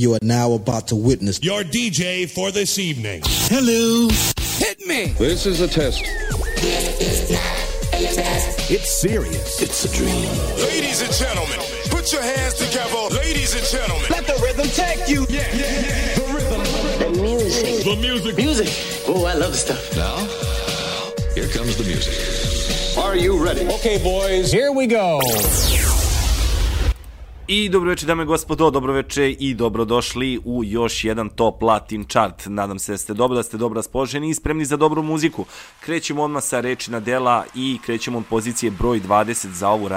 You are now about to witness your DJ for this evening. Hello. Hit me. This is a test. It's serious. It's a dream. Ladies and gentlemen, put your hands together. Ladies and gentlemen. Let the rhythm take you. Yeah, yeah, yeah. The rhythm. The music. The music. Music. Oh, I love the stuff. Now, here comes the music. Are you ready? Okay, boys, here we go. I dobro večer dame i gospodo, dobro večer i dobrodošli u još jedan Top Latin chart. Nadam se da ste dobro, da ste dobro raspoloženi i spremni za dobru muziku. Krećemo odmah sa reči na dela i krećemo od pozicije broj 20 za ovu,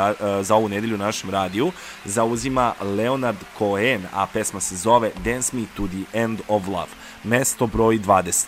za ovu nedelju na našem radiju. Zauzima Leonard Cohen, a pesma se zove Dance Me to the End of Love. Mesto broj 20.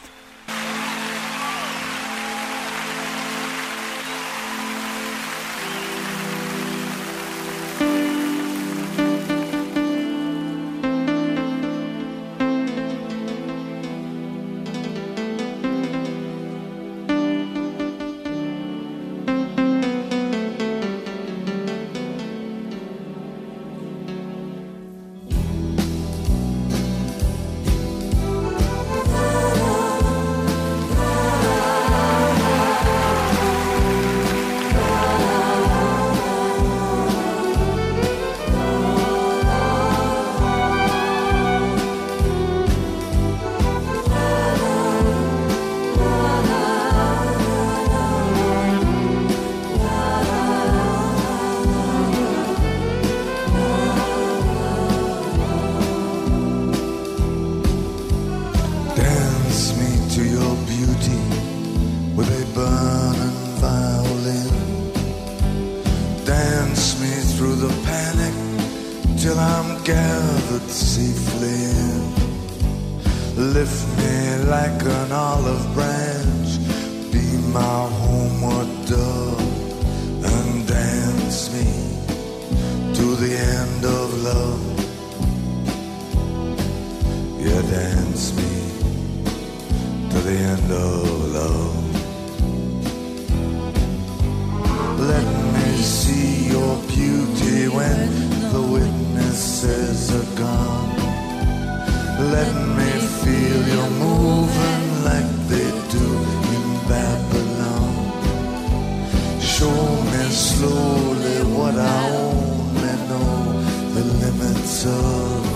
soul.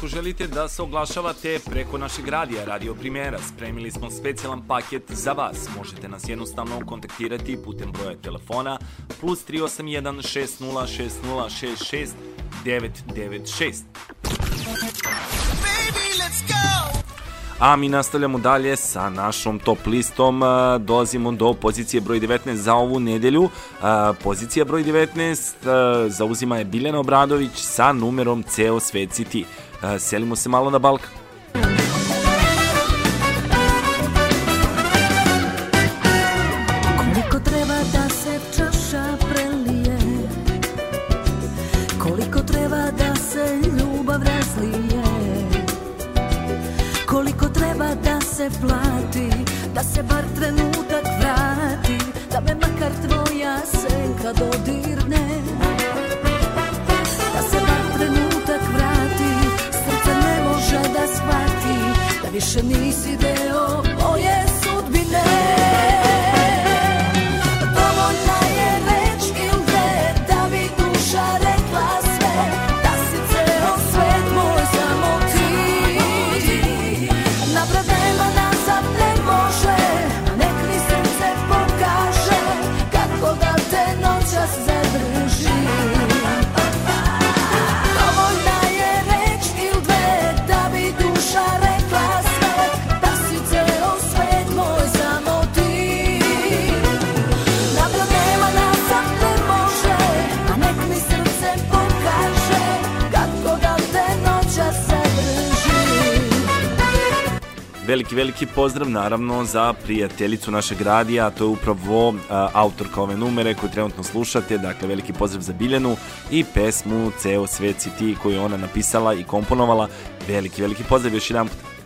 ako želite da se oglašavate preko našeg radija Radio Primera, spremili smo specijalan paket za vas. Možete nas jednostavno kontaktirati putem broja telefona plus 381 60 60 996. A mi nastavljamo dalje sa našom top listom. Dolazimo do pozicije broj 19 za ovu nedelju. Pozicija broj 19 zauzima je Biljana Obradović sa numerom Ceo svet City. Eh, selimo se malo na Balkan. Veliki, veliki pozdrav naravno za prijateljicu našeg radija, to je upravo autorka ove numere koju trenutno slušate, dakle veliki pozdrav za Biljanu i pesmu Ceo svet si ti koju ona napisala i komponovala. Veliki, veliki pozdrav još jedan put.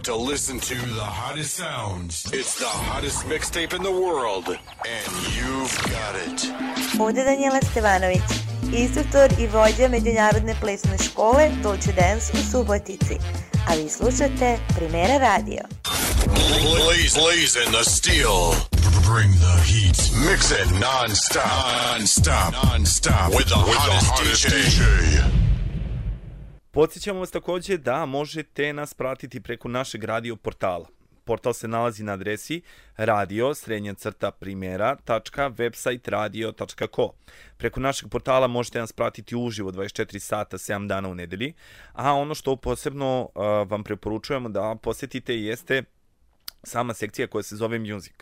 About to listen to the hottest sounds. It's the hottest mixtape in the world. And you've got it. Ovdje Danijela Stevanović, instruktor i vođa Međunarodne plesne škole Dolce Dance u Subotici. A vi slušate Primera radio. Blaze, blazing the steel. Bring the heat. Mix it non-stop. Non-stop. Non-stop. With the hottest, DJ. Podsjećamo vas takođe da možete nas pratiti preko našeg radio portala. Portal se nalazi na adresi radio srednja crta primjera.website Preko našeg portala možete nas pratiti uživo 24 sata 7 dana u nedelji, a ono što posebno vam preporučujemo da posetite jeste sama sekcija koja se zove Music.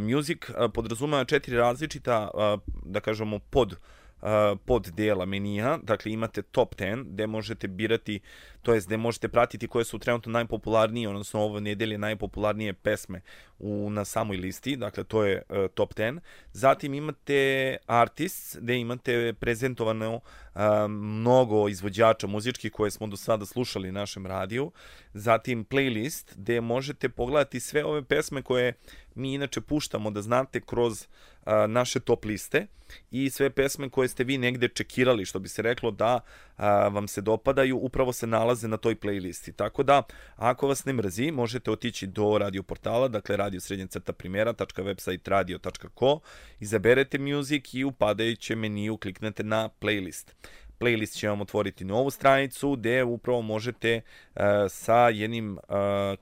Music podrazumeva četiri različita, da kažemo, pod pod dela menija, dakle imate top 10 gde možete birati, to jest gde možete pratiti koje su trenutno najpopularnije, odnosno ovo nedelje najpopularnije pesme u, na samoj listi, dakle to je uh, top 10. Zatim imate artists gde imate prezentovano uh, mnogo izvođača muzičkih koje smo do sada slušali na našem radiju. Zatim playlist gde možete pogledati sve ove pesme koje mi inače puštamo da znate kroz a, naše top liste i sve pesme koje ste vi negde čekirali, što bi se reklo da a, vam se dopadaju, upravo se nalaze na toj playlisti. Tako da, ako vas ne mrzi, možete otići do radio portala, dakle radio crta radio.co, izaberete music i u padajućem meniju kliknete na playlist playlist će vam otvoriti novu stranicu gde upravo možete uh, sa jednim uh,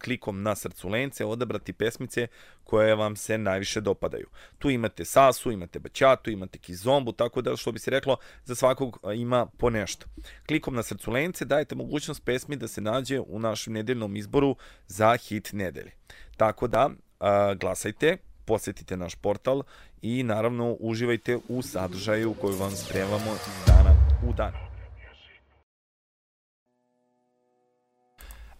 klikom na srcu lence odabrati pesmice koje vam se najviše dopadaju. Tu imate Sasu, imate Baćatu, imate Kizombu, tako da što bi se reklo za svakog ima po nešto. Klikom na srcu lence dajete mogućnost pesmi da se nađe u našem nedeljnom izboru za hit nedelje. Tako da glasajte, posetite naš portal i naravno uživajte u sadržaju koju vam spremamo dana u dan.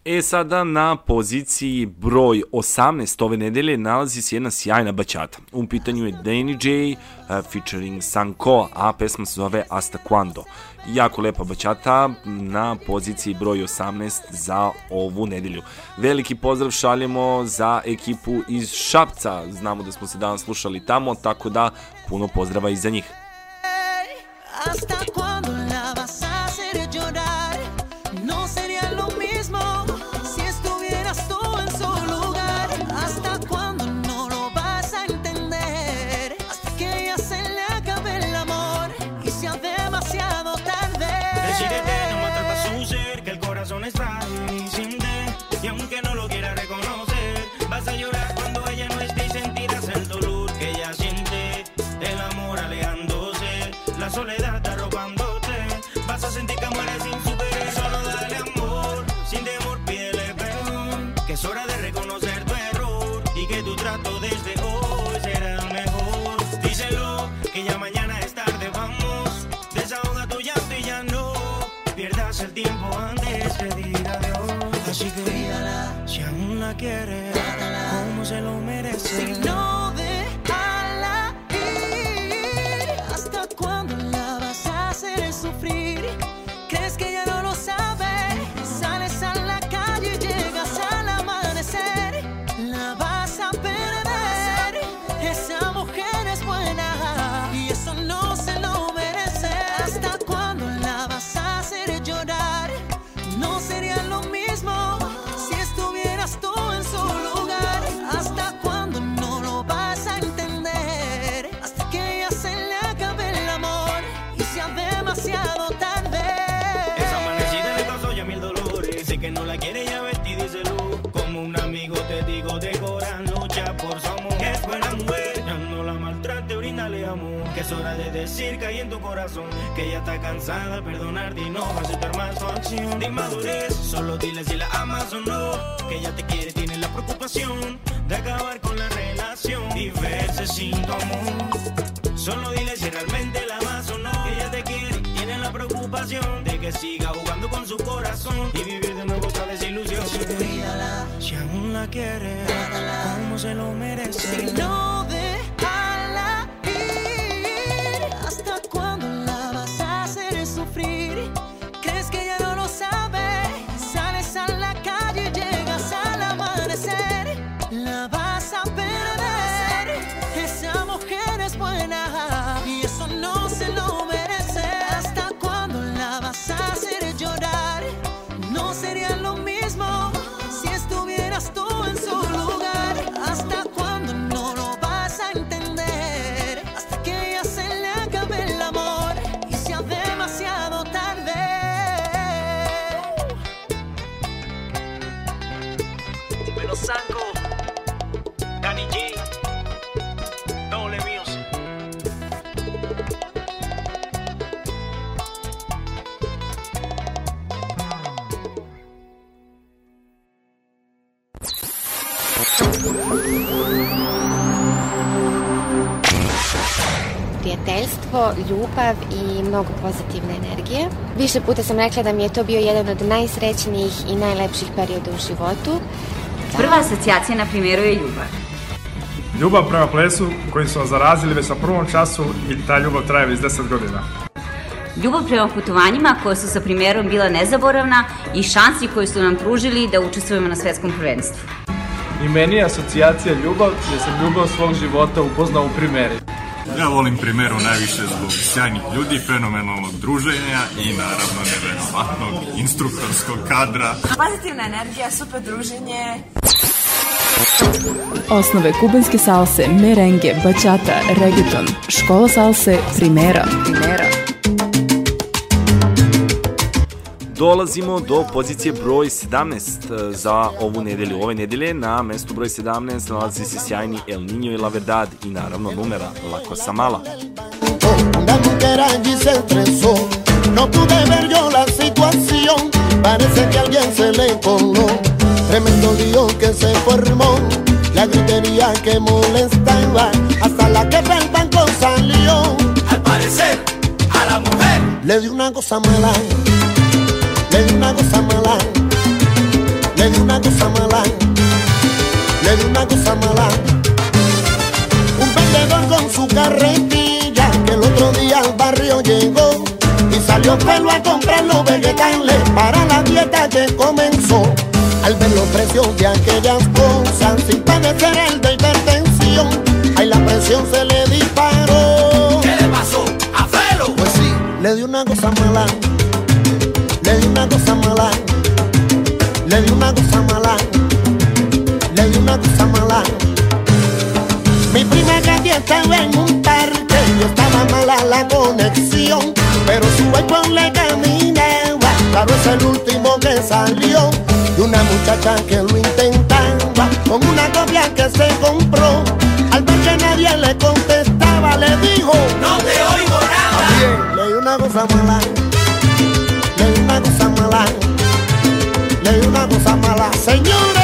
E sada na poziciji broj 18 ove nedelje nalazi se jedna sjajna baćata. U pitanju je Danny J uh, featuring Sanko, a pesma se zove Hasta Quando. Jako lepa baćata na poziciji broj 18 za ovu nedelju. Veliki pozdrav šaljemo za ekipu iz Šapca. Znamo da smo se danas slušali tamo, tako da puno pozdrava i za njih. ¿Hasta cuándo la vas quieres, decir que hay en tu corazón. Que ella está cansada de perdonarte y no va a aceptar más su acción. De inmadurez, solo dile si la amas o no. Que ella te quiere, tiene la preocupación de acabar con la relación y verse sin tu amor. Solo dile si realmente la amas o no. Que ella te quiere, tiene la preocupación de que siga jugando con su corazón y vivir de nuevo otra desilusión. Cuídala, Si aún la quieres, como se lo merece. si no ljubav i mnogo pozitivne energije. Više puta sam rekla da mi je to bio jedan od najsrećnijih i najlepših perioda u životu. Prva asocijacija na primjeru je ljubav. Ljubav prema plesu kojim su vas zarazili već na prvom času i ta ljubav traje već 10 godina. Ljubav prema putovanjima koja su sa primjerom bila nezaboravna i šansi koje su nam pružili da učestvujemo na svetskom prvenstvu. I meni je asocijacija ljubav, jer sam ljubav svog života upoznao u primjeri. Ja volim primeru najviše zbog sjajnih ljudi, fenomenalnog druženja i naravno neverovatnog instruktorskog kadra. Pozitivna energija, super druženje. Osnove kubanske salse, merengue, bachata, reggaeton, škola salse, primera. primera. Dolazimo do pozicije broj 17 za ovu nedelju. Ove nedelje na mestu broj 17 nalazi se sjajni El Niño i La Verdad i naravno numera La Cosa Mala. Una mujer allí se estresó. No pude ver yo la situación. Parece que alguien se le coló. Tremendo lío que se formó. La gritería que molestaba. Hasta la que del banco salió. Al parecer, a la mujer Le dio una cosa mala. Le dio una cosa mala. Le dio una cosa mala. Le dio una cosa mala. Un vendedor con su carretilla que el otro día al barrio llegó y salió pelo a comprar los vegetales para la dieta que comenzó. Al ver los precios de aquellas cosas sin padecer el de hipertensión, ahí la presión se le disparó. ¿Qué le pasó a Felo? Pues sí, le dio una cosa mala. Le dio una cosa mala. Le dio una cosa mala. Le dio una cosa mala. Mi prima Katy estaba en un parque y estaba mala la conexión, pero su iPhone le caminaba. Claro, es el último que salió. Y una muchacha que lo intentaba con una copia que se compró. Al ver que nadie le contestaba, le dijo: No te oigo nada. Le dio una cosa mala. Una mala. Le una cosa mala. Señores,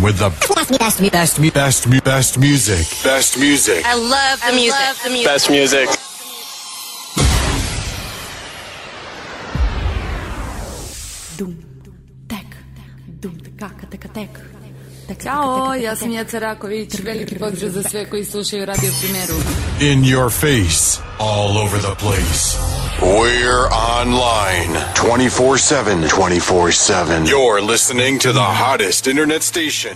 station with the best, best, best, best, best music. Best music. I love the music. Best music. Ćao, ja sam Jeca Raković, veliki pozdrav za sve koji slušaju Radio Primeru. In your face. All over the place. We're online 24 7. 24 7. You're listening to the hottest internet station.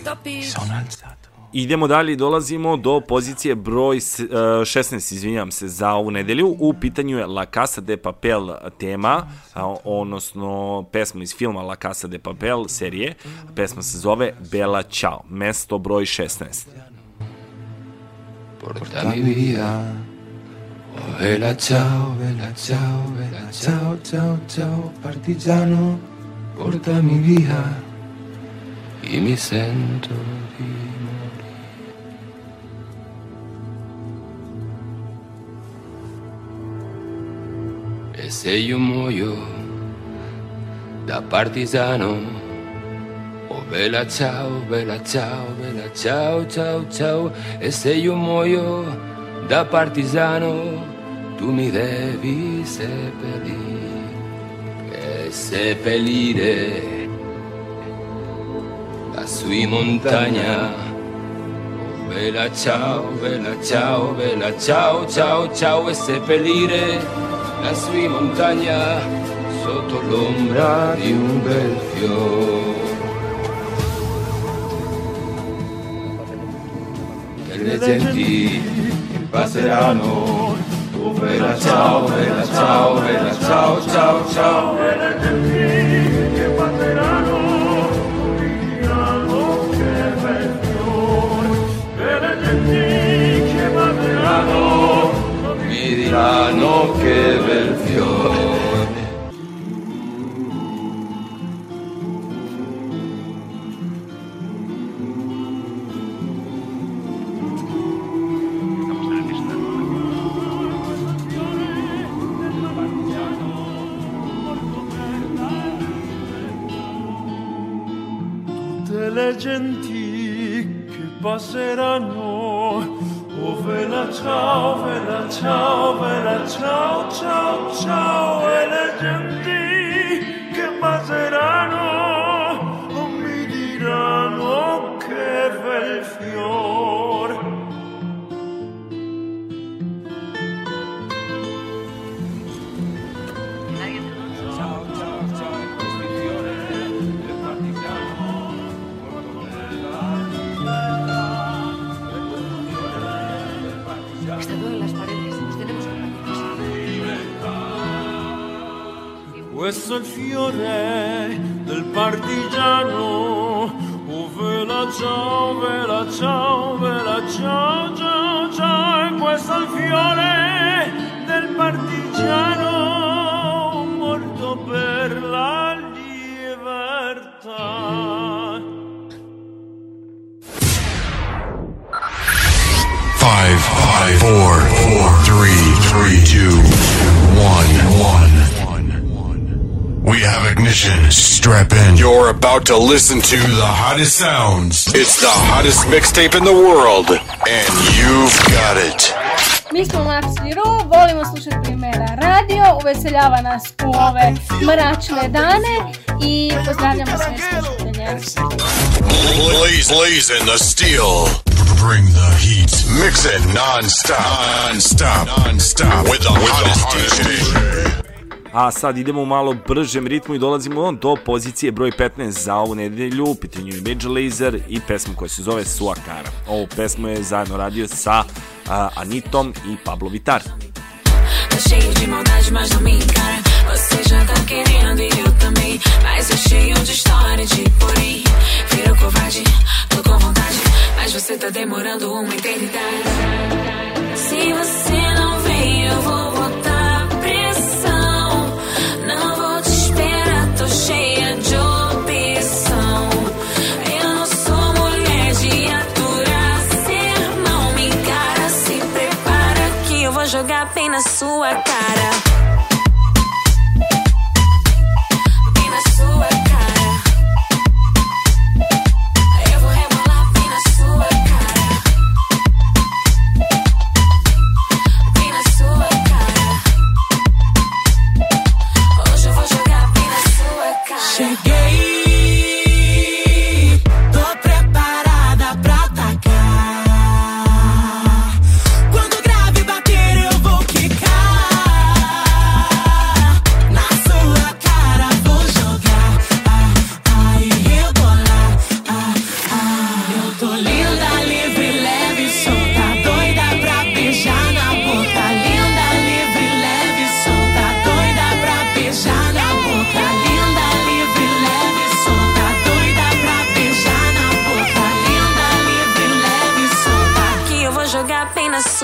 Idemo dalje i dolazimo do pozicije broj s- e, 16, izvinjam se, za ovu nedelju. U pitanju je La Casa de Papel tema, odnosno pesma iz filma La Casa de Papel serije. Pesma se zove Bella Ciao, mesto broj 16. Porta mi vida. Vela ciao, vela ciao, vela ciao, ciao, ciao, partigiano. Porta mi via y mi sento di morir. E se io muoio da partigiano, oh vela ciao, vela ciao, vela ciao, ciao, ciao, e se io muoio da partigiano, tu mi devi seppellire, e seppellire lassù in montagna. Oh, vela ciao, vela ciao, vela ciao, ciao, ciao, e seppellire lassù in montagna sotto l'ombra di un bel fiore. Le genti passeranno, oh, vela ciao, vela ciao, vela ciao, ciao, ciao, e le genti che passeranno. diranno che bel fiore, genti che passeranno mi diranno che bel fiore. Le genti che passeranno. Oh, vela ciao, vela ciao, vela ciao, ciao, ciao. E le genti che passeranno oh, mi diranno che bel fiore. questo è il fiore del partigiano. Oh, vela ciao, vela ciao, vela ciao, ciao, ciao. E questo è il fiore del partigiano morto per la libertà. Five, five, four, four, three, three, two, one, one. Attention, strap in. You're about to listen to the hottest sounds. It's the hottest mixtape in the world, and you've got it. Mi smo Max i Ru, volimo slušati primjera radio, uveseljava nas u ove mračne dane i pozdravljamo sve slušatelje. Blaze, blazing the steel. Bring the heat. Mix it non-stop. Non-stop. Non-stop. With the hottest DJ. A sad idemo malo bržem ritmu i dolazimo do pozicije broj 15 za ovu nedelju. U pitanju je Major Lazer i pesma koja se zove Suakara. Ovu pesmu je zajedno radio sa a, Anitom i Pablo Vitar. Cheio de maldade, mas não me encara. Você já tá querendo e eu também. Mas é cheio de história de porém. Virou covarde, tô com vontade. Mas você tá demorando uma eternidade. Se você não vem, eu vou jogar bem na sua cara.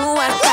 suerte.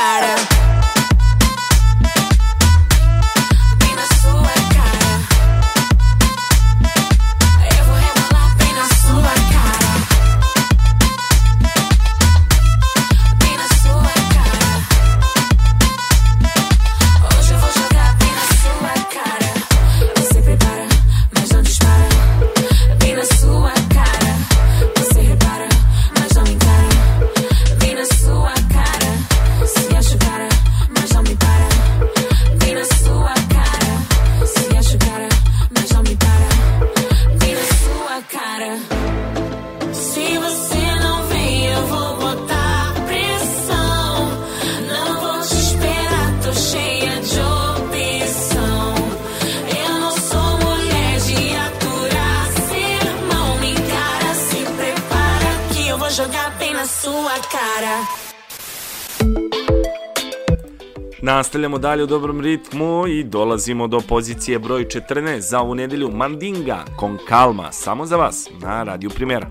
Nastavljamo dalje u dobrom ritmu i dolazimo do pozicije broj 14 za ovu nedelju Mandinga, Con Calma, samo za vas, na Radio Primera.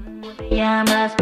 llamas,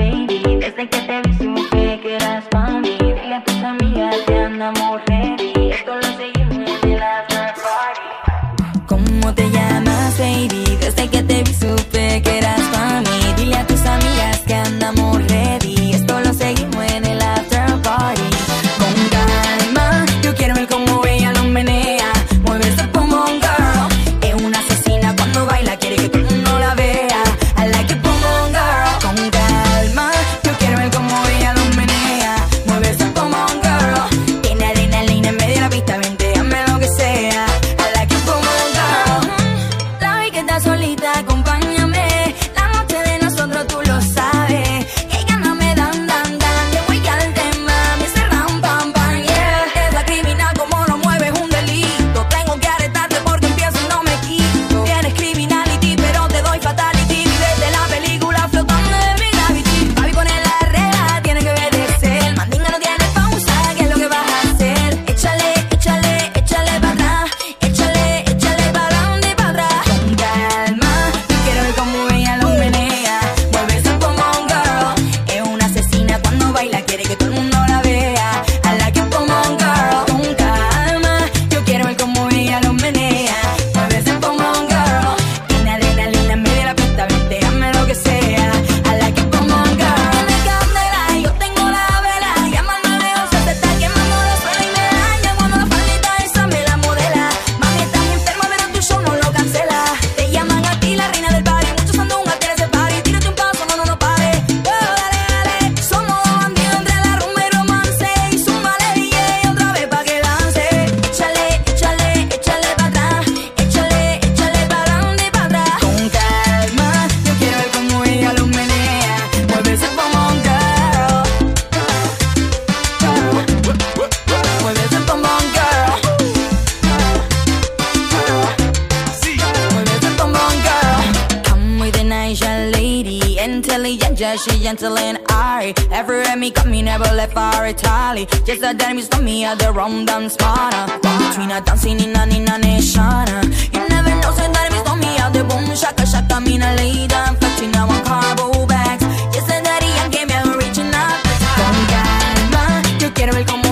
gentle and airy. Every me got me never left far Italy. Just a damn is me at the wrong damn smarter. Uh. Between a dancing in a nina nation. Uh. You never know, so that is me at the boom shaka shaka Me lady. lay down fetching now on carbo bags. Just a daddy and game and reaching up. Con calma, yo quiero ver cómo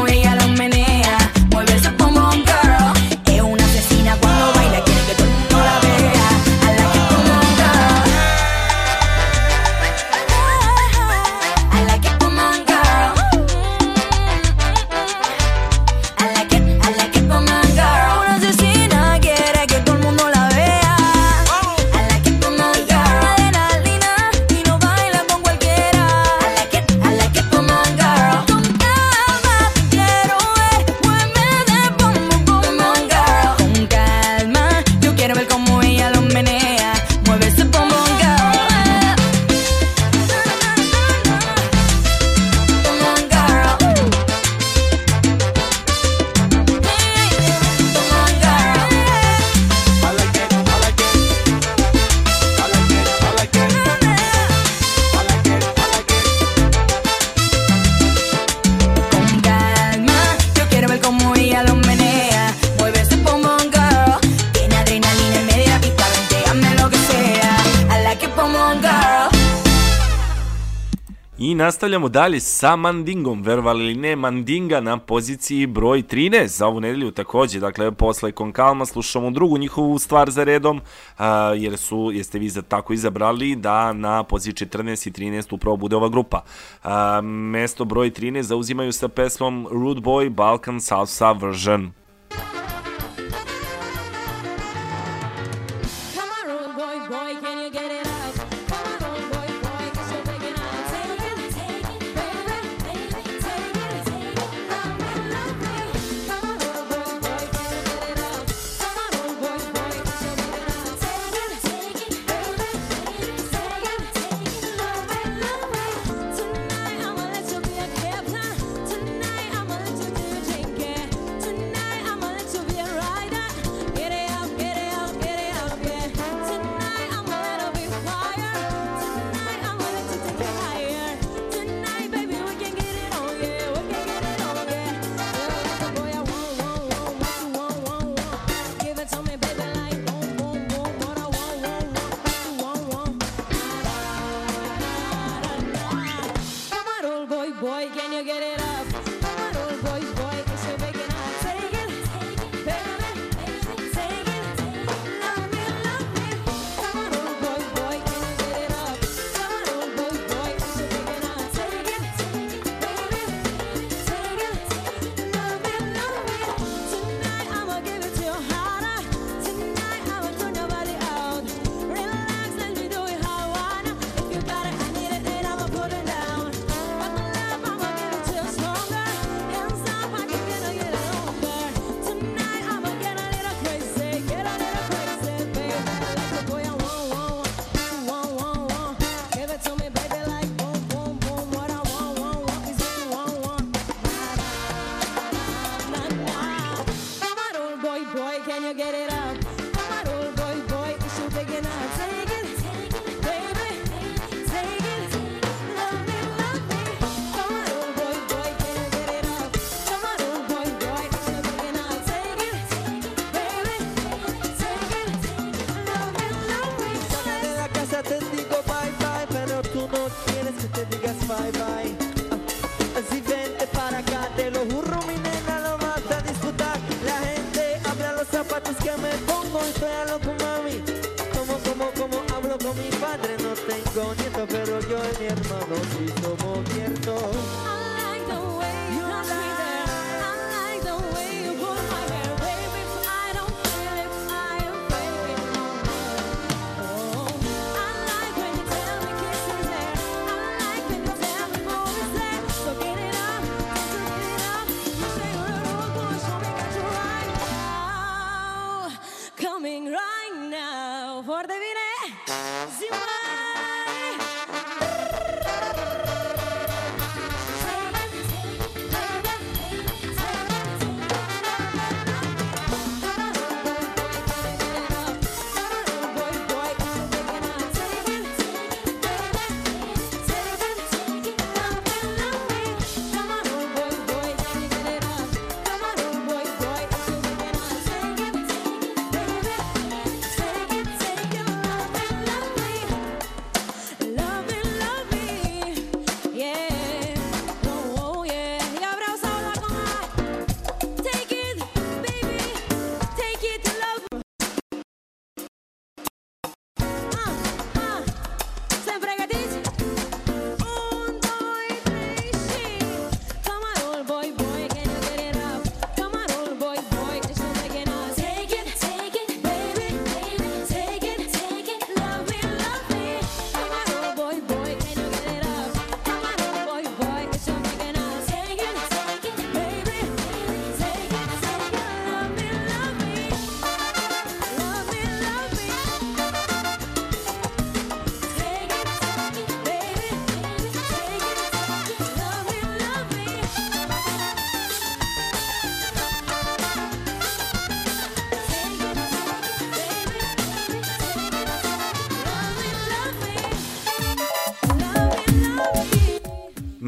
nastavljamo dalje sa Mandingom, verovali li ne, Mandinga na poziciji broj 13 za ovu nedelju takođe, dakle posle Konkalma slušamo drugu njihovu stvar za redom, a, jer su, jeste vi za tako izabrali da na poziciji 14 i 13 upravo bude ova grupa. A, mesto broj 13 zauzimaju sa pesmom Rude Boy Balkan Salsa Version.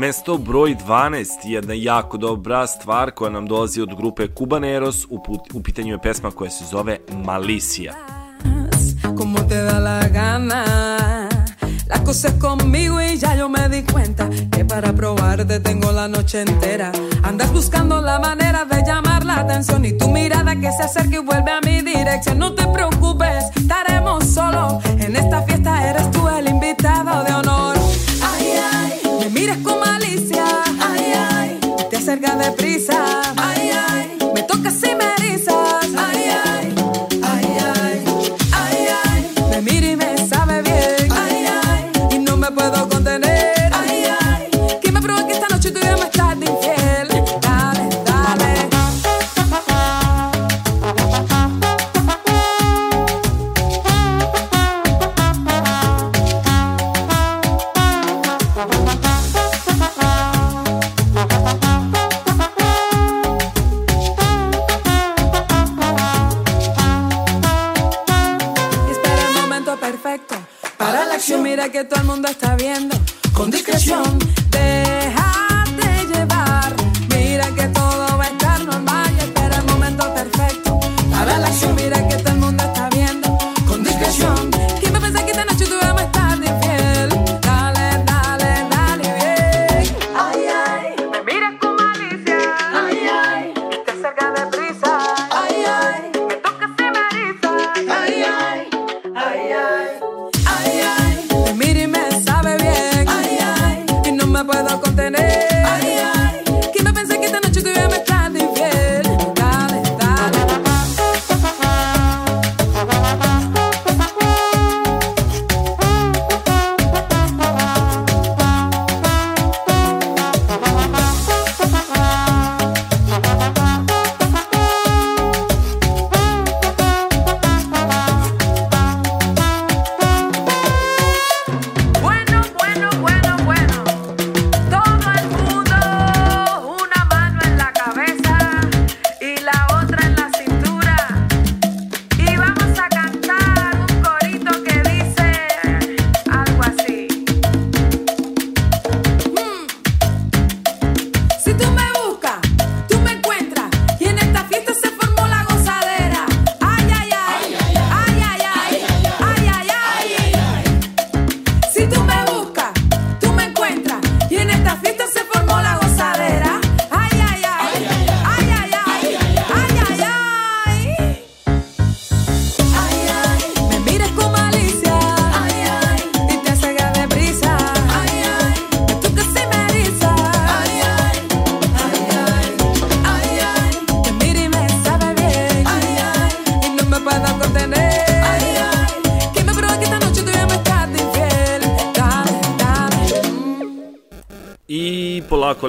Mesto broj 12, jedna jako dobra stvar koja nam dolazi od grupe u, put- u pitanju je pesma koja se y ya yo me di cuenta que para probarte tengo la noche entera. Andas buscando la de la atención y tu mirada que se acerca y vuelve a mi dirección.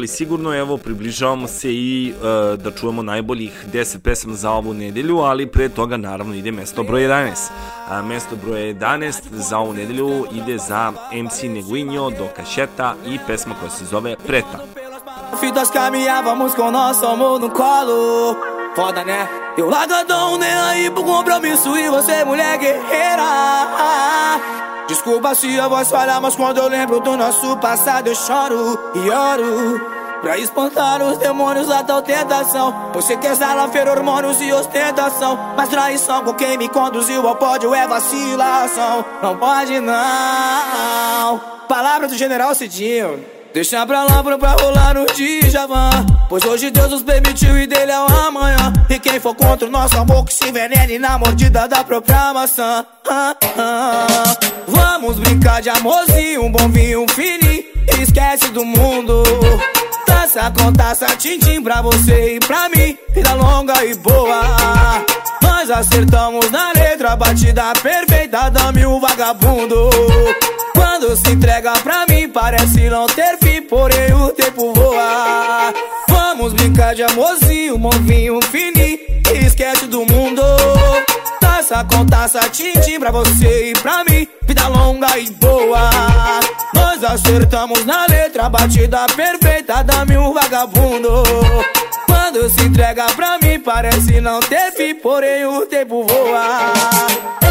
Ali sigurno, evo, približavamo se i e, da čujemo najboljih 10 pesama za ovu nedelju, ali pre toga naravno ide mesto broj 11. A, mesto broj 11 za ovu nedelju ide za MC Neguinho, do Cacheta i pesma koja se zove Preta. Fitas caminhávamos com nosso amor no colo. Foda, né? Eu largadão, nem aí pro compromisso e você, mulher guerreira. Desculpa se a voz falha, mas quando eu lembro do nosso passado eu choro e oro. Pra espantar os demônios da tal tentação Você quer salafeiro, hormônios e ostentação. Mas traição com quem me conduziu ao pódio é vacilação. Não pode não. Palavra do general Cidinho. Deixa pra lá pra, pra rolar no Djavan. Pois hoje Deus nos permitiu e dele é o amanhã. E quem for contra o nosso amor que se envenene na mordida da própria maçã. Ah, ah. Vamos brincar de amorzinho, um bom vinho, um fininho. Esquece do mundo Taça com taça, tintim pra você e pra mim. Vida longa e boa. Nós acertamos na letra, batida perfeita Dame o vagabundo. Quando se entrega pra mim Parece não ter fim, porém o tempo voa. Vamos brincar de amorzinho, bom vinho, um fininho Esquece do mundo Taça com taça, tintim pra você e pra mim. Vida longa e boa. Nós acertamos na letra, batida perfeita Dame um vagabundo. Quando se entrega pra mim Parece não ter fim, porém o tempo voa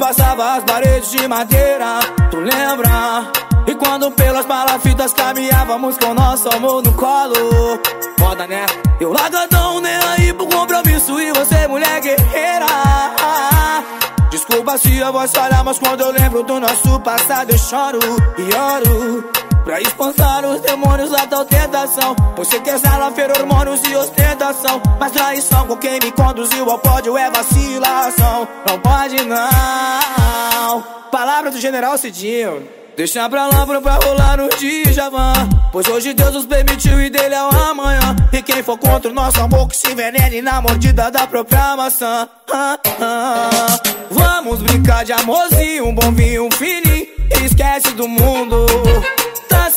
passava as paredes de madeira, tu lembra? E quando pelas palafitas caminhávamos com nosso amor no colo Foda né? Eu largadão nem aí pro compromisso e você mulher guerreira Desculpa se a voz falha, mas quando eu lembro do nosso passado eu choro e oro Pra espantar os demônios da tal tentação Você quer sala, hormônios e ostentação. Mas traição com quem me conduziu ao pódio é vacilação. Não pode não. Palavra do general Cidinho. Deixa pra lá pra rolar no Djavan. Pois hoje Deus nos permitiu e dele é o amanhã. E quem for contra o nosso amor que se envenene na mordida da própria maçã. Ah, ah. Vamos brincar de amorzinho, um bom vinho, um fininho. Esquece do mundo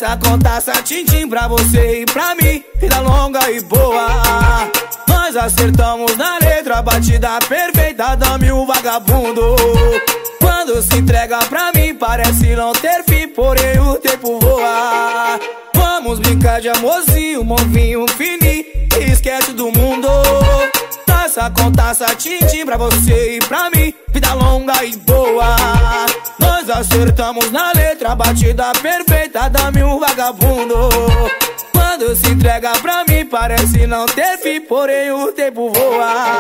Taça com taça, tintim pra você e pra mim. Vida longa e boa. Nós acertamos na letra, batida perfeita Dame o vagabundo. Quando se entrega pra mim Parece não ter fim, porém o tempo voa. Vamos brincar de amorzinho, um vinho fininho Esquece do mundo Taça com taça, tintim pra você e pra mim. Vida longa e boa. Nós acertamos na letra, batida perfeita Dame um vagabundo. Quando se entrega pra mim Parece não ter fim, porém o tempo voa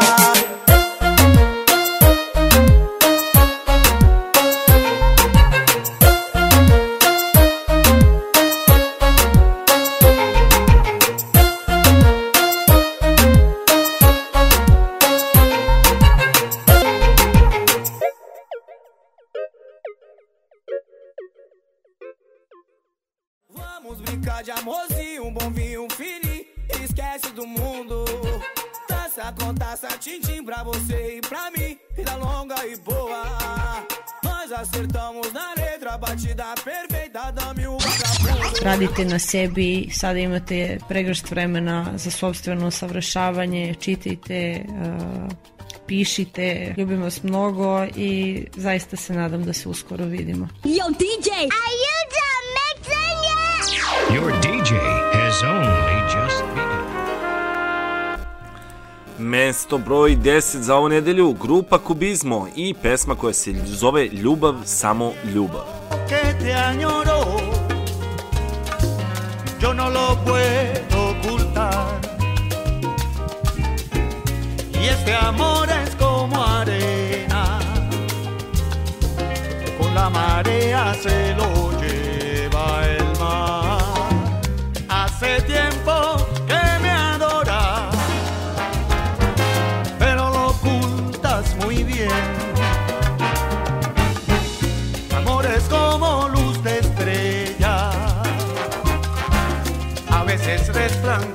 e boa Nós acertamos na letra, batida perfeita Dame o vagabundo radite na sebi, sada imate pregršt vremena za sobstveno usavršavanje, čitajte, uh, pišite, ljubim vas mnogo i zaista se nadam da se uskoro vidimo. Yo, DJ! Are you done mixing yet? Your DJ Mesto broj 10 za ovu nedelju, grupa Kubizmo i pesma koja se zove Ljubav, samo ljubav. que te añoro, yo no lo puedo ocultar. Y este amor es como arena, con la marea se lo lleva el mar. Hace tiempo red flag.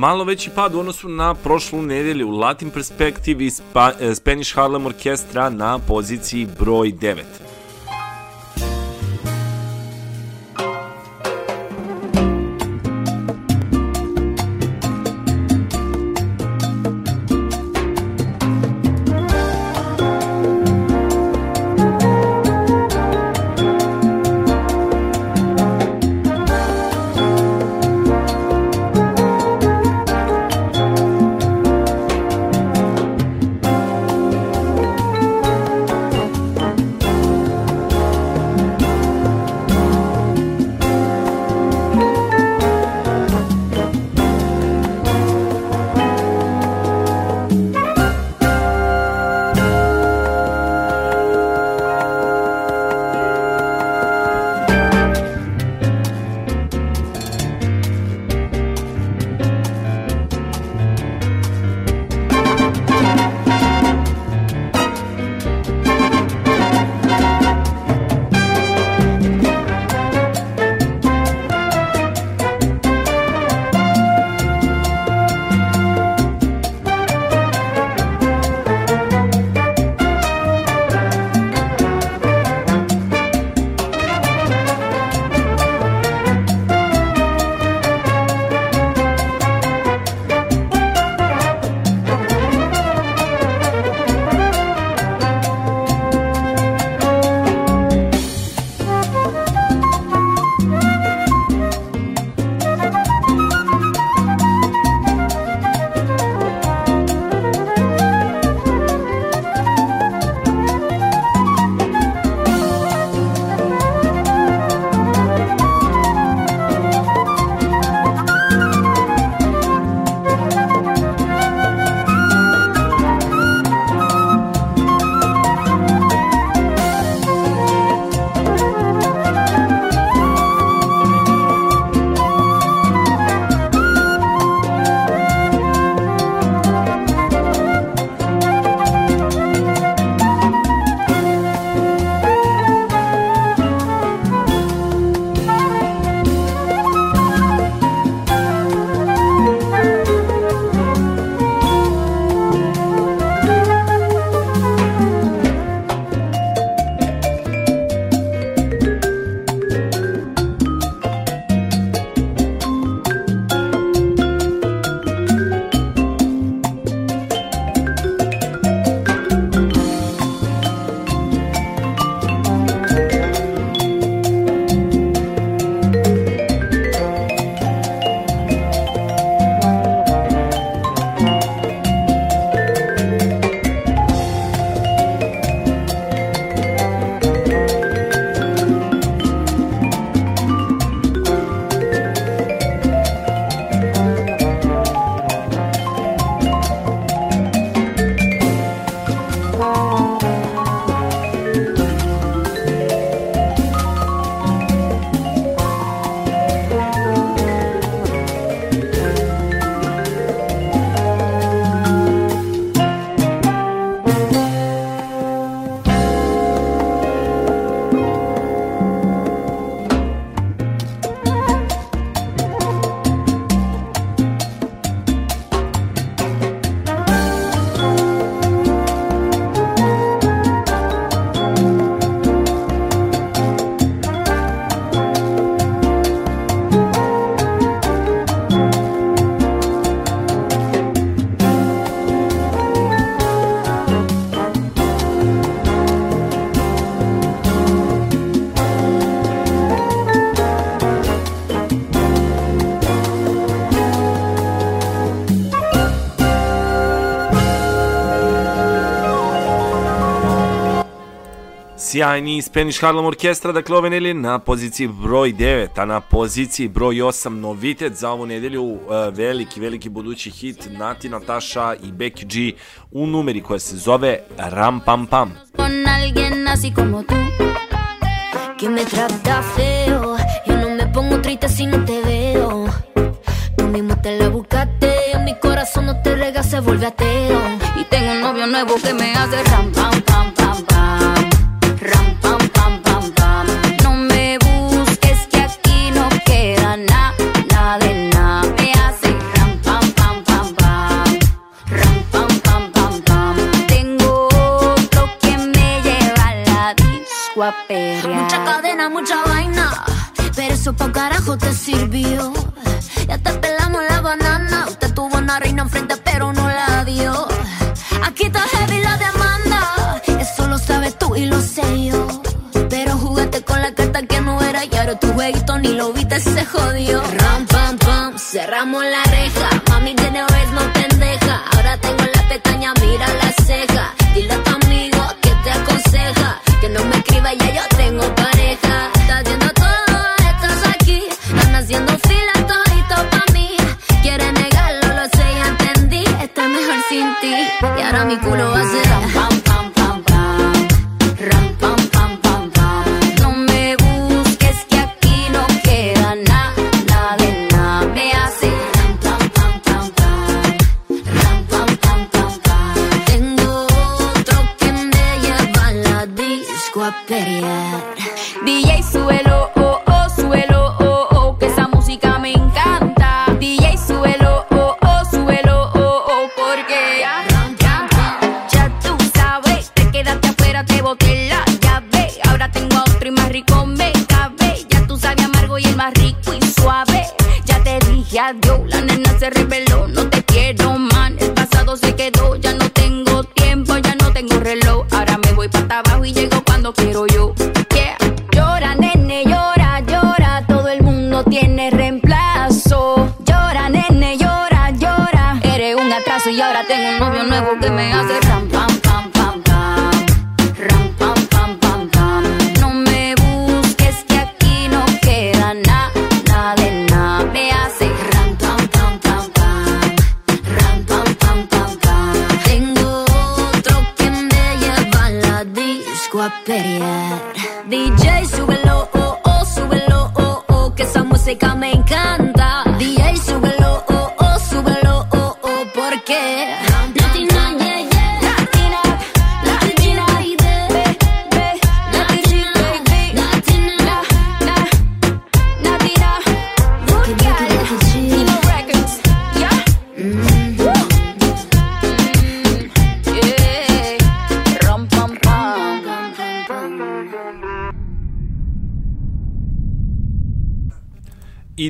Malo veći pad u odnosu na prošlu nedelju. Latin Perspective i Spa, Spanish Harlem Orkestra na poziciji broj 9. sjajni Spanish Harlem Orkestra, dakle ove nedelje na poziciji broj 9, a na poziciji broj 8 novitet za ovu nedelju, uh, veliki, veliki budući hit Nati Natasha i Becky G u numeri koja se zove Ram Pam Pam. con alguien así como tú que me trata feo. Yo no me pongo triste si no te veo. Tú mismo te la buscaste, mi corazón no te rega, se vuelve ateo. Y tengo un novio nuevo que me hace ram pam pam pam pam. mucha vaina, pero eso pa' carajo te sirvió. Ya te pelamos la banana, usted tuvo una reina enfrente pero no la dio. Aquí está heavy la demanda, eso lo sabes tú y lo sé yo. Pero jugaste con la carta que no era y ahora tu jueguito ni lo viste, se jodió.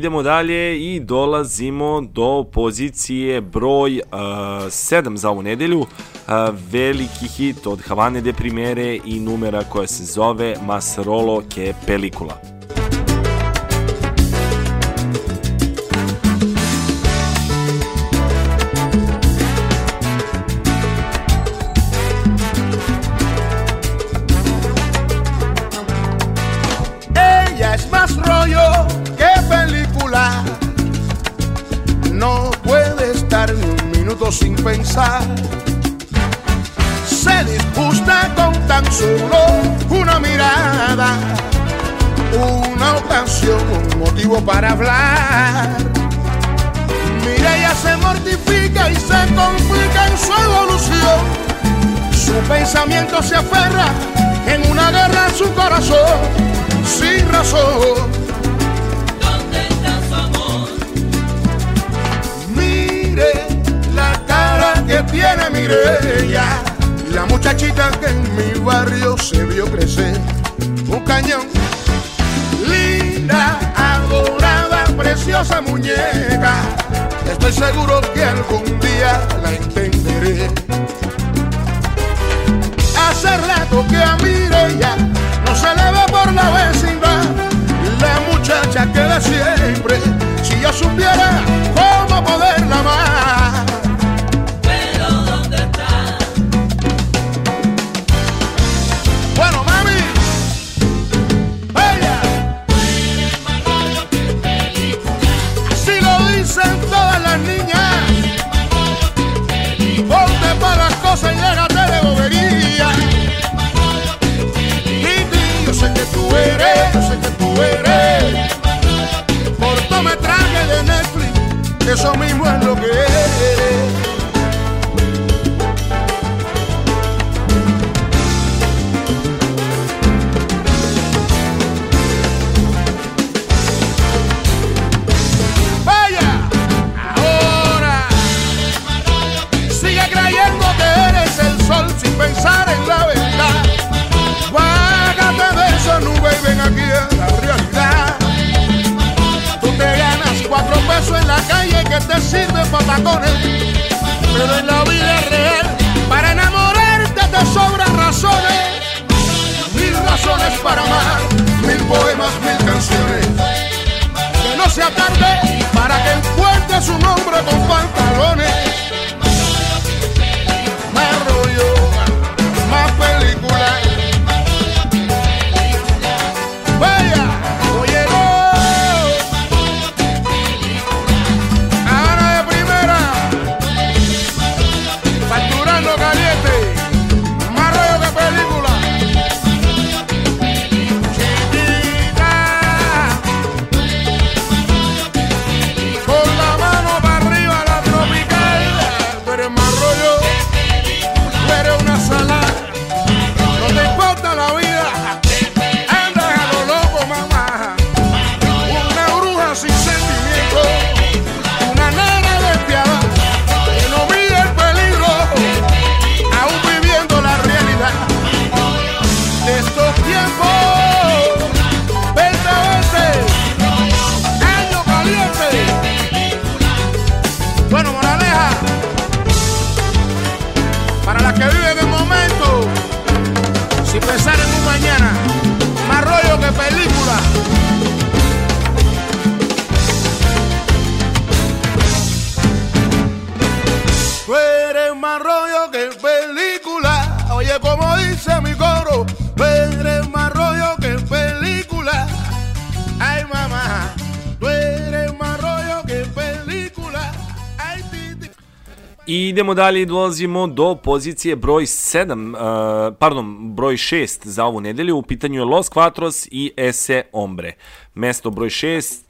idemo dalje i dolazimo do pozicije broj uh, 7 za ovu nedelju. Uh, veliki hit od Havane de Primere i numera koja se zove Masarolo che Pelicula. pensamiento se aferra en una guerra en su corazón, sin razón. ¿Dónde está su amor? Mire la cara que tiene Mireya, la muchachita que en mi barrio se vio crecer, un cañón. Linda, adorada, preciosa muñeca, estoy seguro que algún día la entenderé hace rato que a Mireya no se le ve por la vecindad. La muchacha que de siempre, si yo supiera cómo poderla amar. eso mismo es lo que es. para que encuentre su nombre con pantalones. Idemo dalje i dolazimo do pozicije broj 7, uh, pardon, broj 6 za ovu nedelju. U pitanju je Los Quatros i Ese Ombre. Mesto broj 6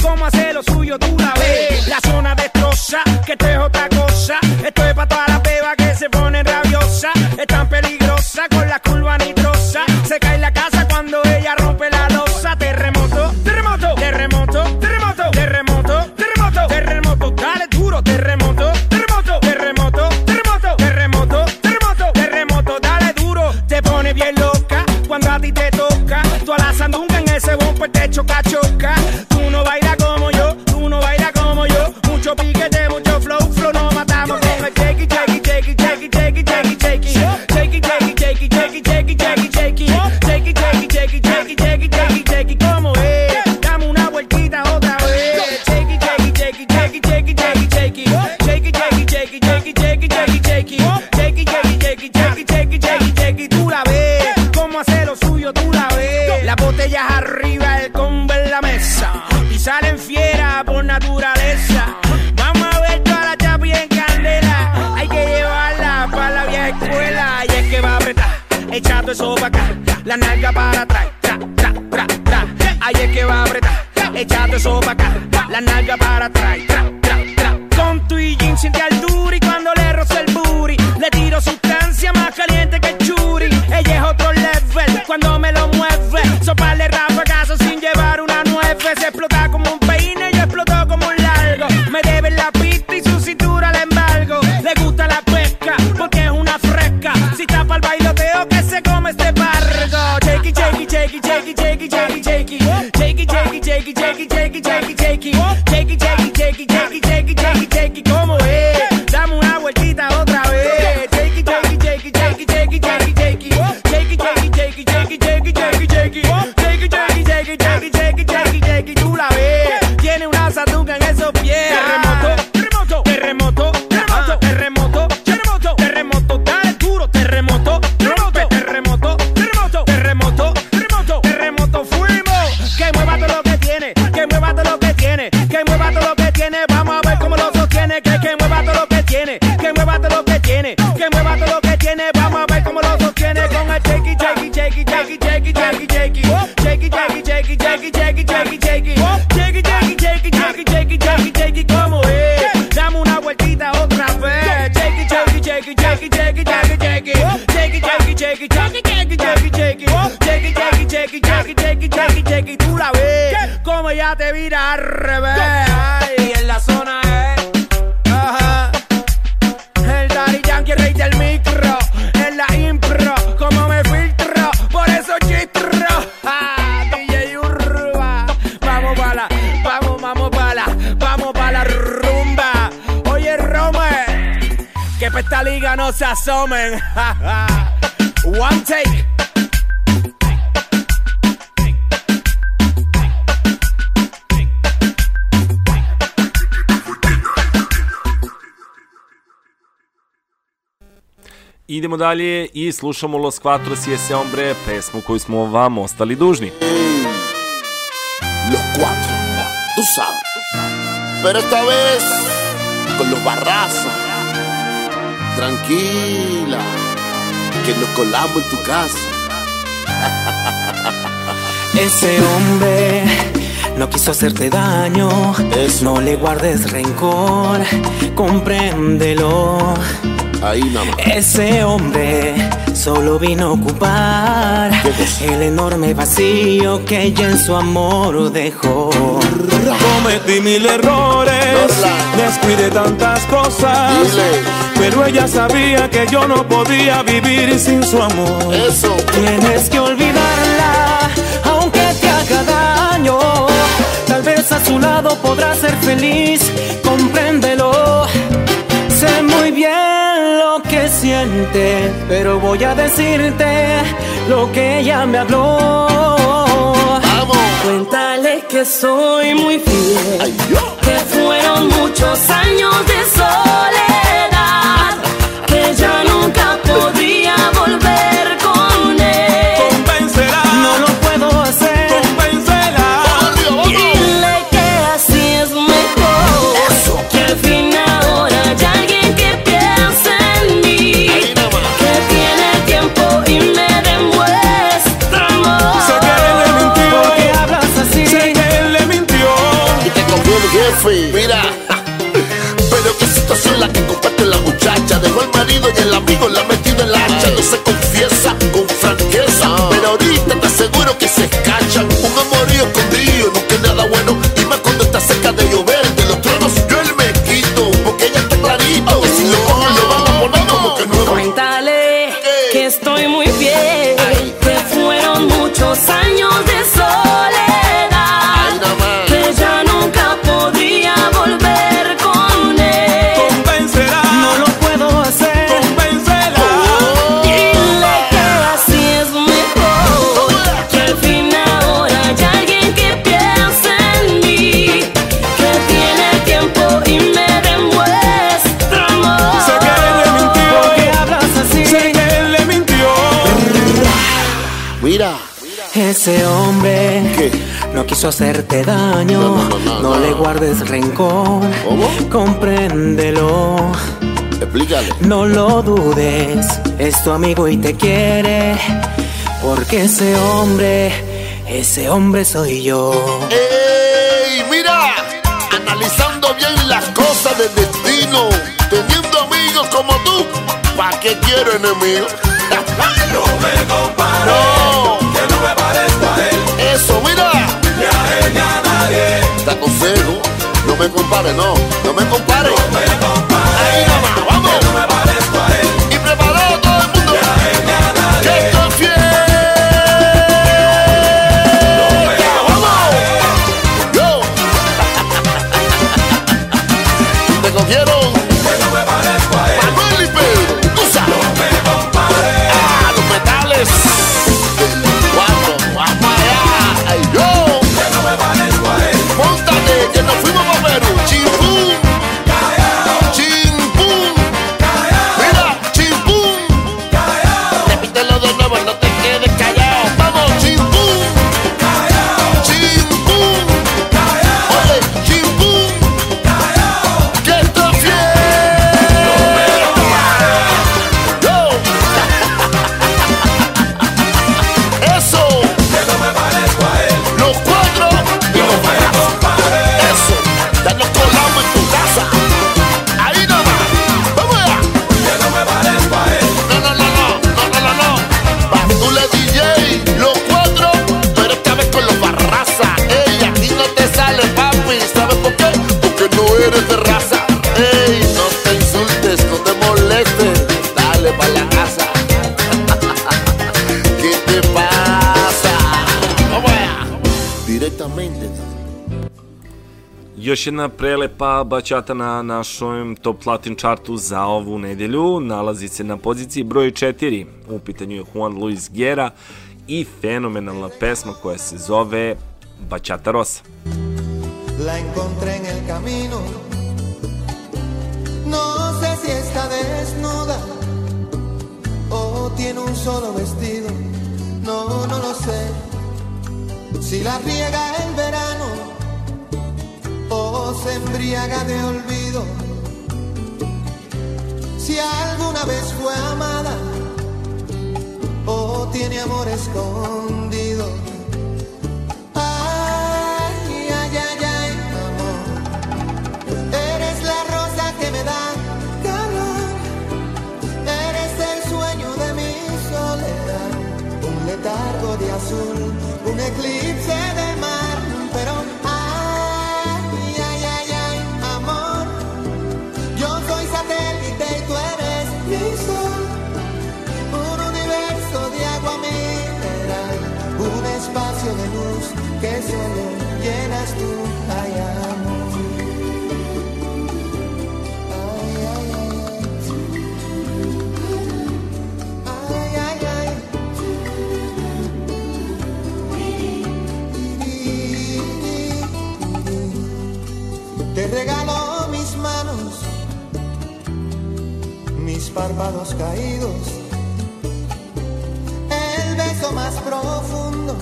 Cómo hace lo suyo, tú la ves. La zona destroza, que esto es otra cosa. Esto es para todas las bebas que se ponen rabiosas. Es tan peligrosa con la curva nitrosa. Se cae la casa cuando ella rompe la losa. Terremoto, terremoto, terremoto, terremoto, terremoto, terremoto, terremoto. Dale duro, terremoto, terremoto, terremoto, terremoto, terremoto, terremoto, terremoto. Dale duro, te pone bien loca cuando a ti te toca. Tú a la sandunga en ese bumper te choca, choca. It, shake it, shake it, shake it, shake it, shake it, shake it, shake it, shake it, tú la ves. Cómo hace lo suyo, tú la ves. Las botellas arriba, el combo en la mesa. Y salen fiera por naturaleza. Vamos a ver toda la chapi en candela. Hay que llevarla para la vieja escuela. Y es que va a apretar, echando eso para acá. La nalga para atrás. Tra, tra, tra, tra. Ahí es que va a apretar, echando eso para acá. La nalga para atrás. Siente altura y cuando le roza el booty, le tiro sustancia más caliente que el churi. Ella es otro level cuando me lo mueve. Soparle rafagazo sin llevar una nueve. Se explota como un peine, yo exploto como un largo. Me debe la pista y su cintura la embargo. Le gusta la pesca porque es una fresca. Si tapa el bailoteo que se come este pargo. Shake it, shake it, shake it, shake it, shake it, shake it, shake it. Shake it, shake it, shake it, se asomen. One take. Idemo dalje i slušamo Los Quatros y ese hombre, pesmu koju smo vam ostali dužni. Los cuatro, tú sabes. Pero esta vez con los barrazos. Tranquila, que nos colamos en tu casa. Ese hombre no quiso hacerte daño. No le guardes rencor, compréndelo. Ahí nada más. Ese hombre solo vino a ocupar el enorme vacío que ella en su amor dejó. Cometí mil errores, descuidé tantas cosas, pero ella sabía que yo no podía vivir sin su amor. Eso. Tienes que olvidarla, aunque te haga daño. Tal vez a su lado podrás ser feliz, compréndelo. Siente, pero voy a decirte lo que ella me habló. Cuéntale que soy muy fiel, que fueron muchos años de soledad, que ya nunca podría y el amigo la no quiso hacerte daño, No, no, no, no, le no. guardes rencor, compréndelo. Explícale. No lo dudes, es tu amigo y te quiere, porque ese hombre, ese hombre soy yo. ¡Ey! Mira, analizando bien las cosas del destino, teniendo amigos como tú, ¿pa' qué quiero enemigos? no me no Te aconsejo, no me compare, no, no me compare. No me compare. Ahí nada Još jedna prelepa bačata na našem top latin chartu za ovu nedelju nalazi se na poziciji broj 4. U pitanju je Juan Luis Guerra i fenomenalna pesma koja se zove Bachata Rosa. La encontré en el camino. No sé si está desnuda o tiene un solo vestido. No, no lo sé. Si la riega el verano o se embriaga de olvido. Si alguna vez fue amada o tiene amor escondido. Ay, ay, ay, ay, amor. Eres la rosa que me da calor. Eres el sueño de mi soledad. Un letargo de azul, un eclipse de mar. Pero párpados caídos, el beso más profundo,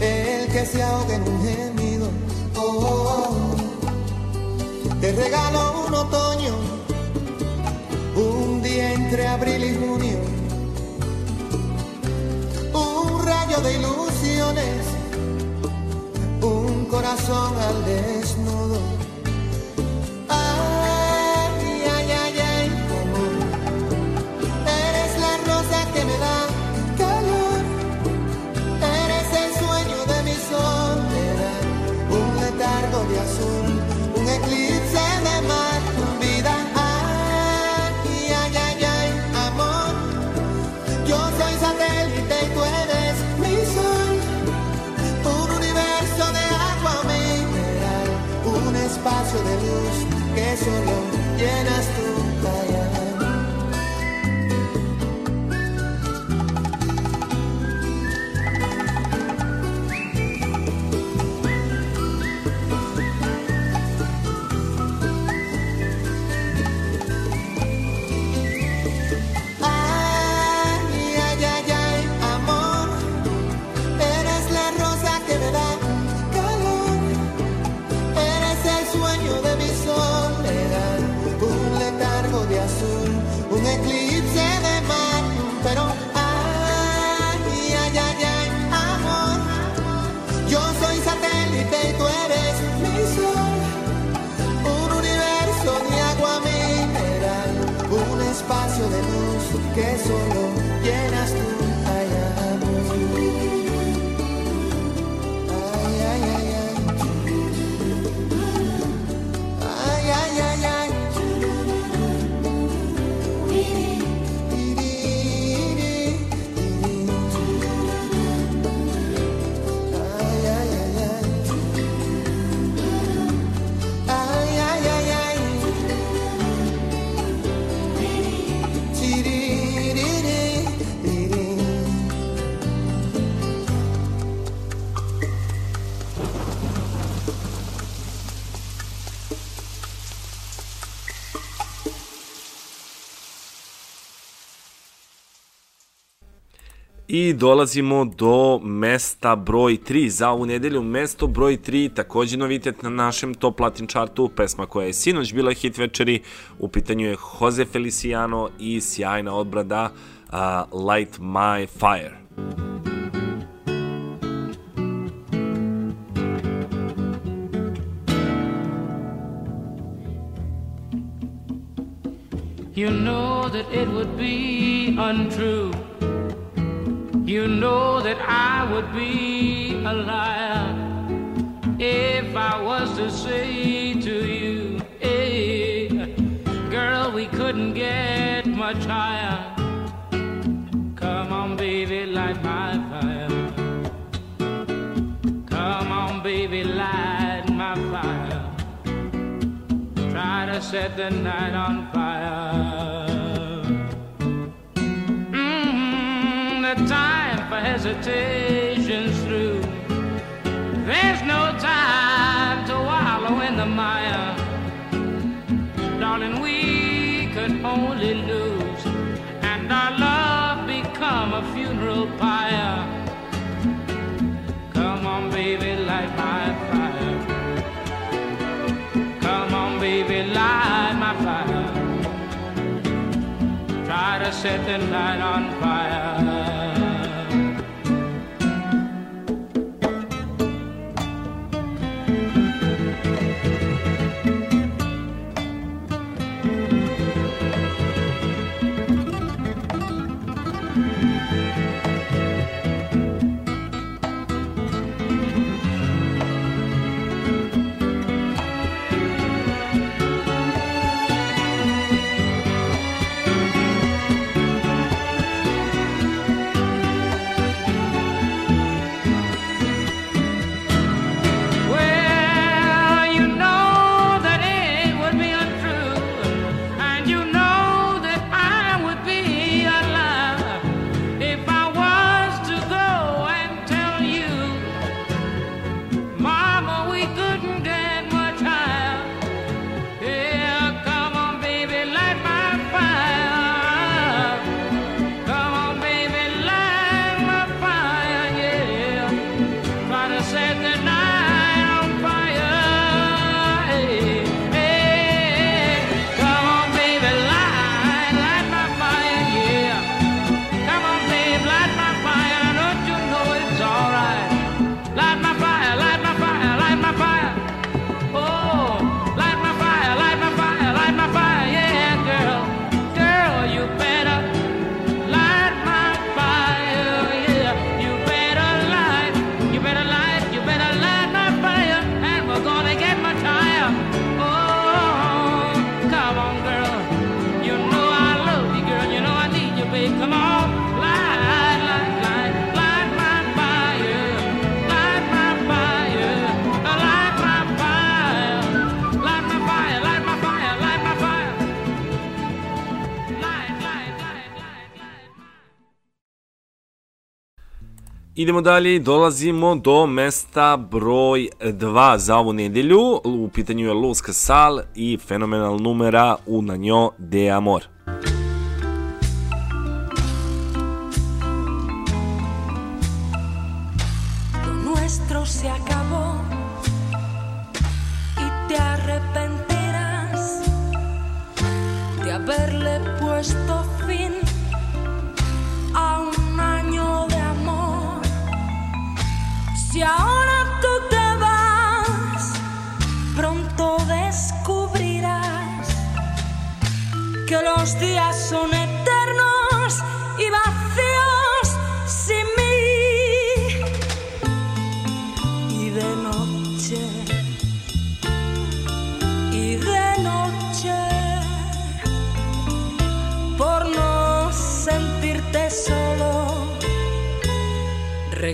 el que se ahoga en un gemido. Oh. Te regalo un otoño, un día entre abril y junio, un rayo de ilusiones un corazón al desnudo. Que solo I dolazimo do mesta broj 3 za ovu nedelju. Mesto broj 3, takođe novitet na našem top latin chartu, pesma koja je sinoć bila hit večeri. U pitanju je Jose Feliciano i sjajna odbrada uh, Light My Fire. You know that it would be untrue. You know that I would be a liar if I was to say to you, hey, girl, we couldn't get much higher. Come on, baby, light my fire. Come on, baby, light my fire. Try to set the night on fire. my hesitations through. There's no time to wallow in the mire. Darling, we could only lose, and our love become a funeral pyre. Come on, baby, light my fire. Come on, baby, light my fire. Try to set the night on fire. Idemo dalje i dolazimo do mesta broj 2 za ovu nedelju. U pitanju je Luz Casal i fenomenal numera Una njo de amor.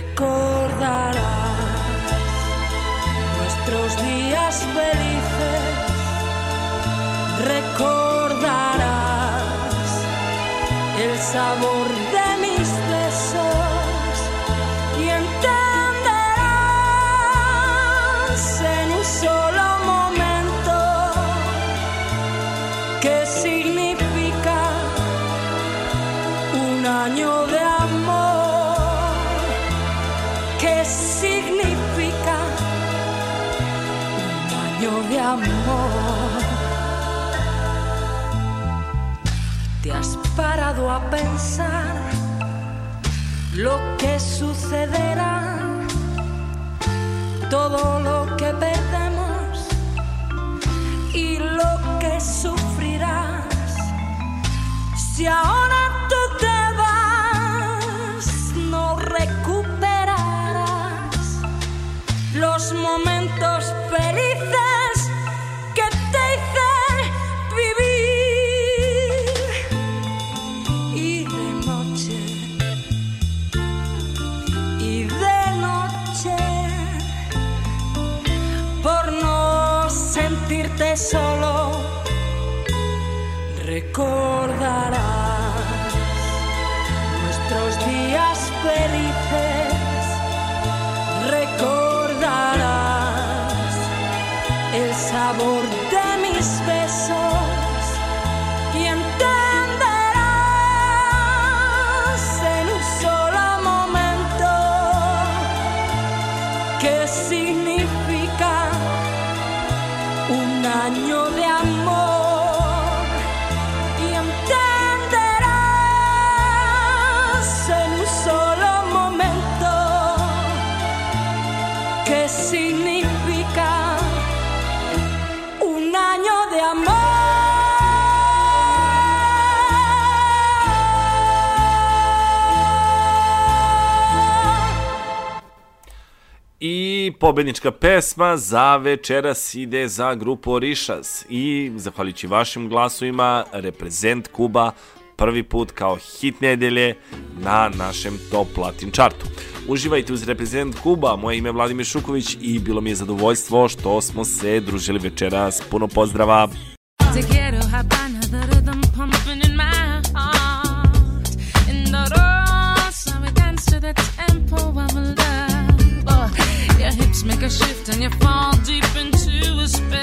Recordarás nuestros días felices. Recordarás el sabor de a pensar lo que sucederá, todo lo que perdemos y lo que sufrirás. Si ahora recordarás nuestros días felices. pobednička pesma za večeras ide za grupu Orišas i zahvaljujući vašim glasovima reprezent Kuba prvi put kao hit nedelje na našem top platin chartu. Uživajte uz reprezent Kuba, moje ime je Vladimir Šuković i bilo mi je zadovoljstvo što smo se družili večeras. Puno pozdrava! Te. a shift and you fall deep into a space.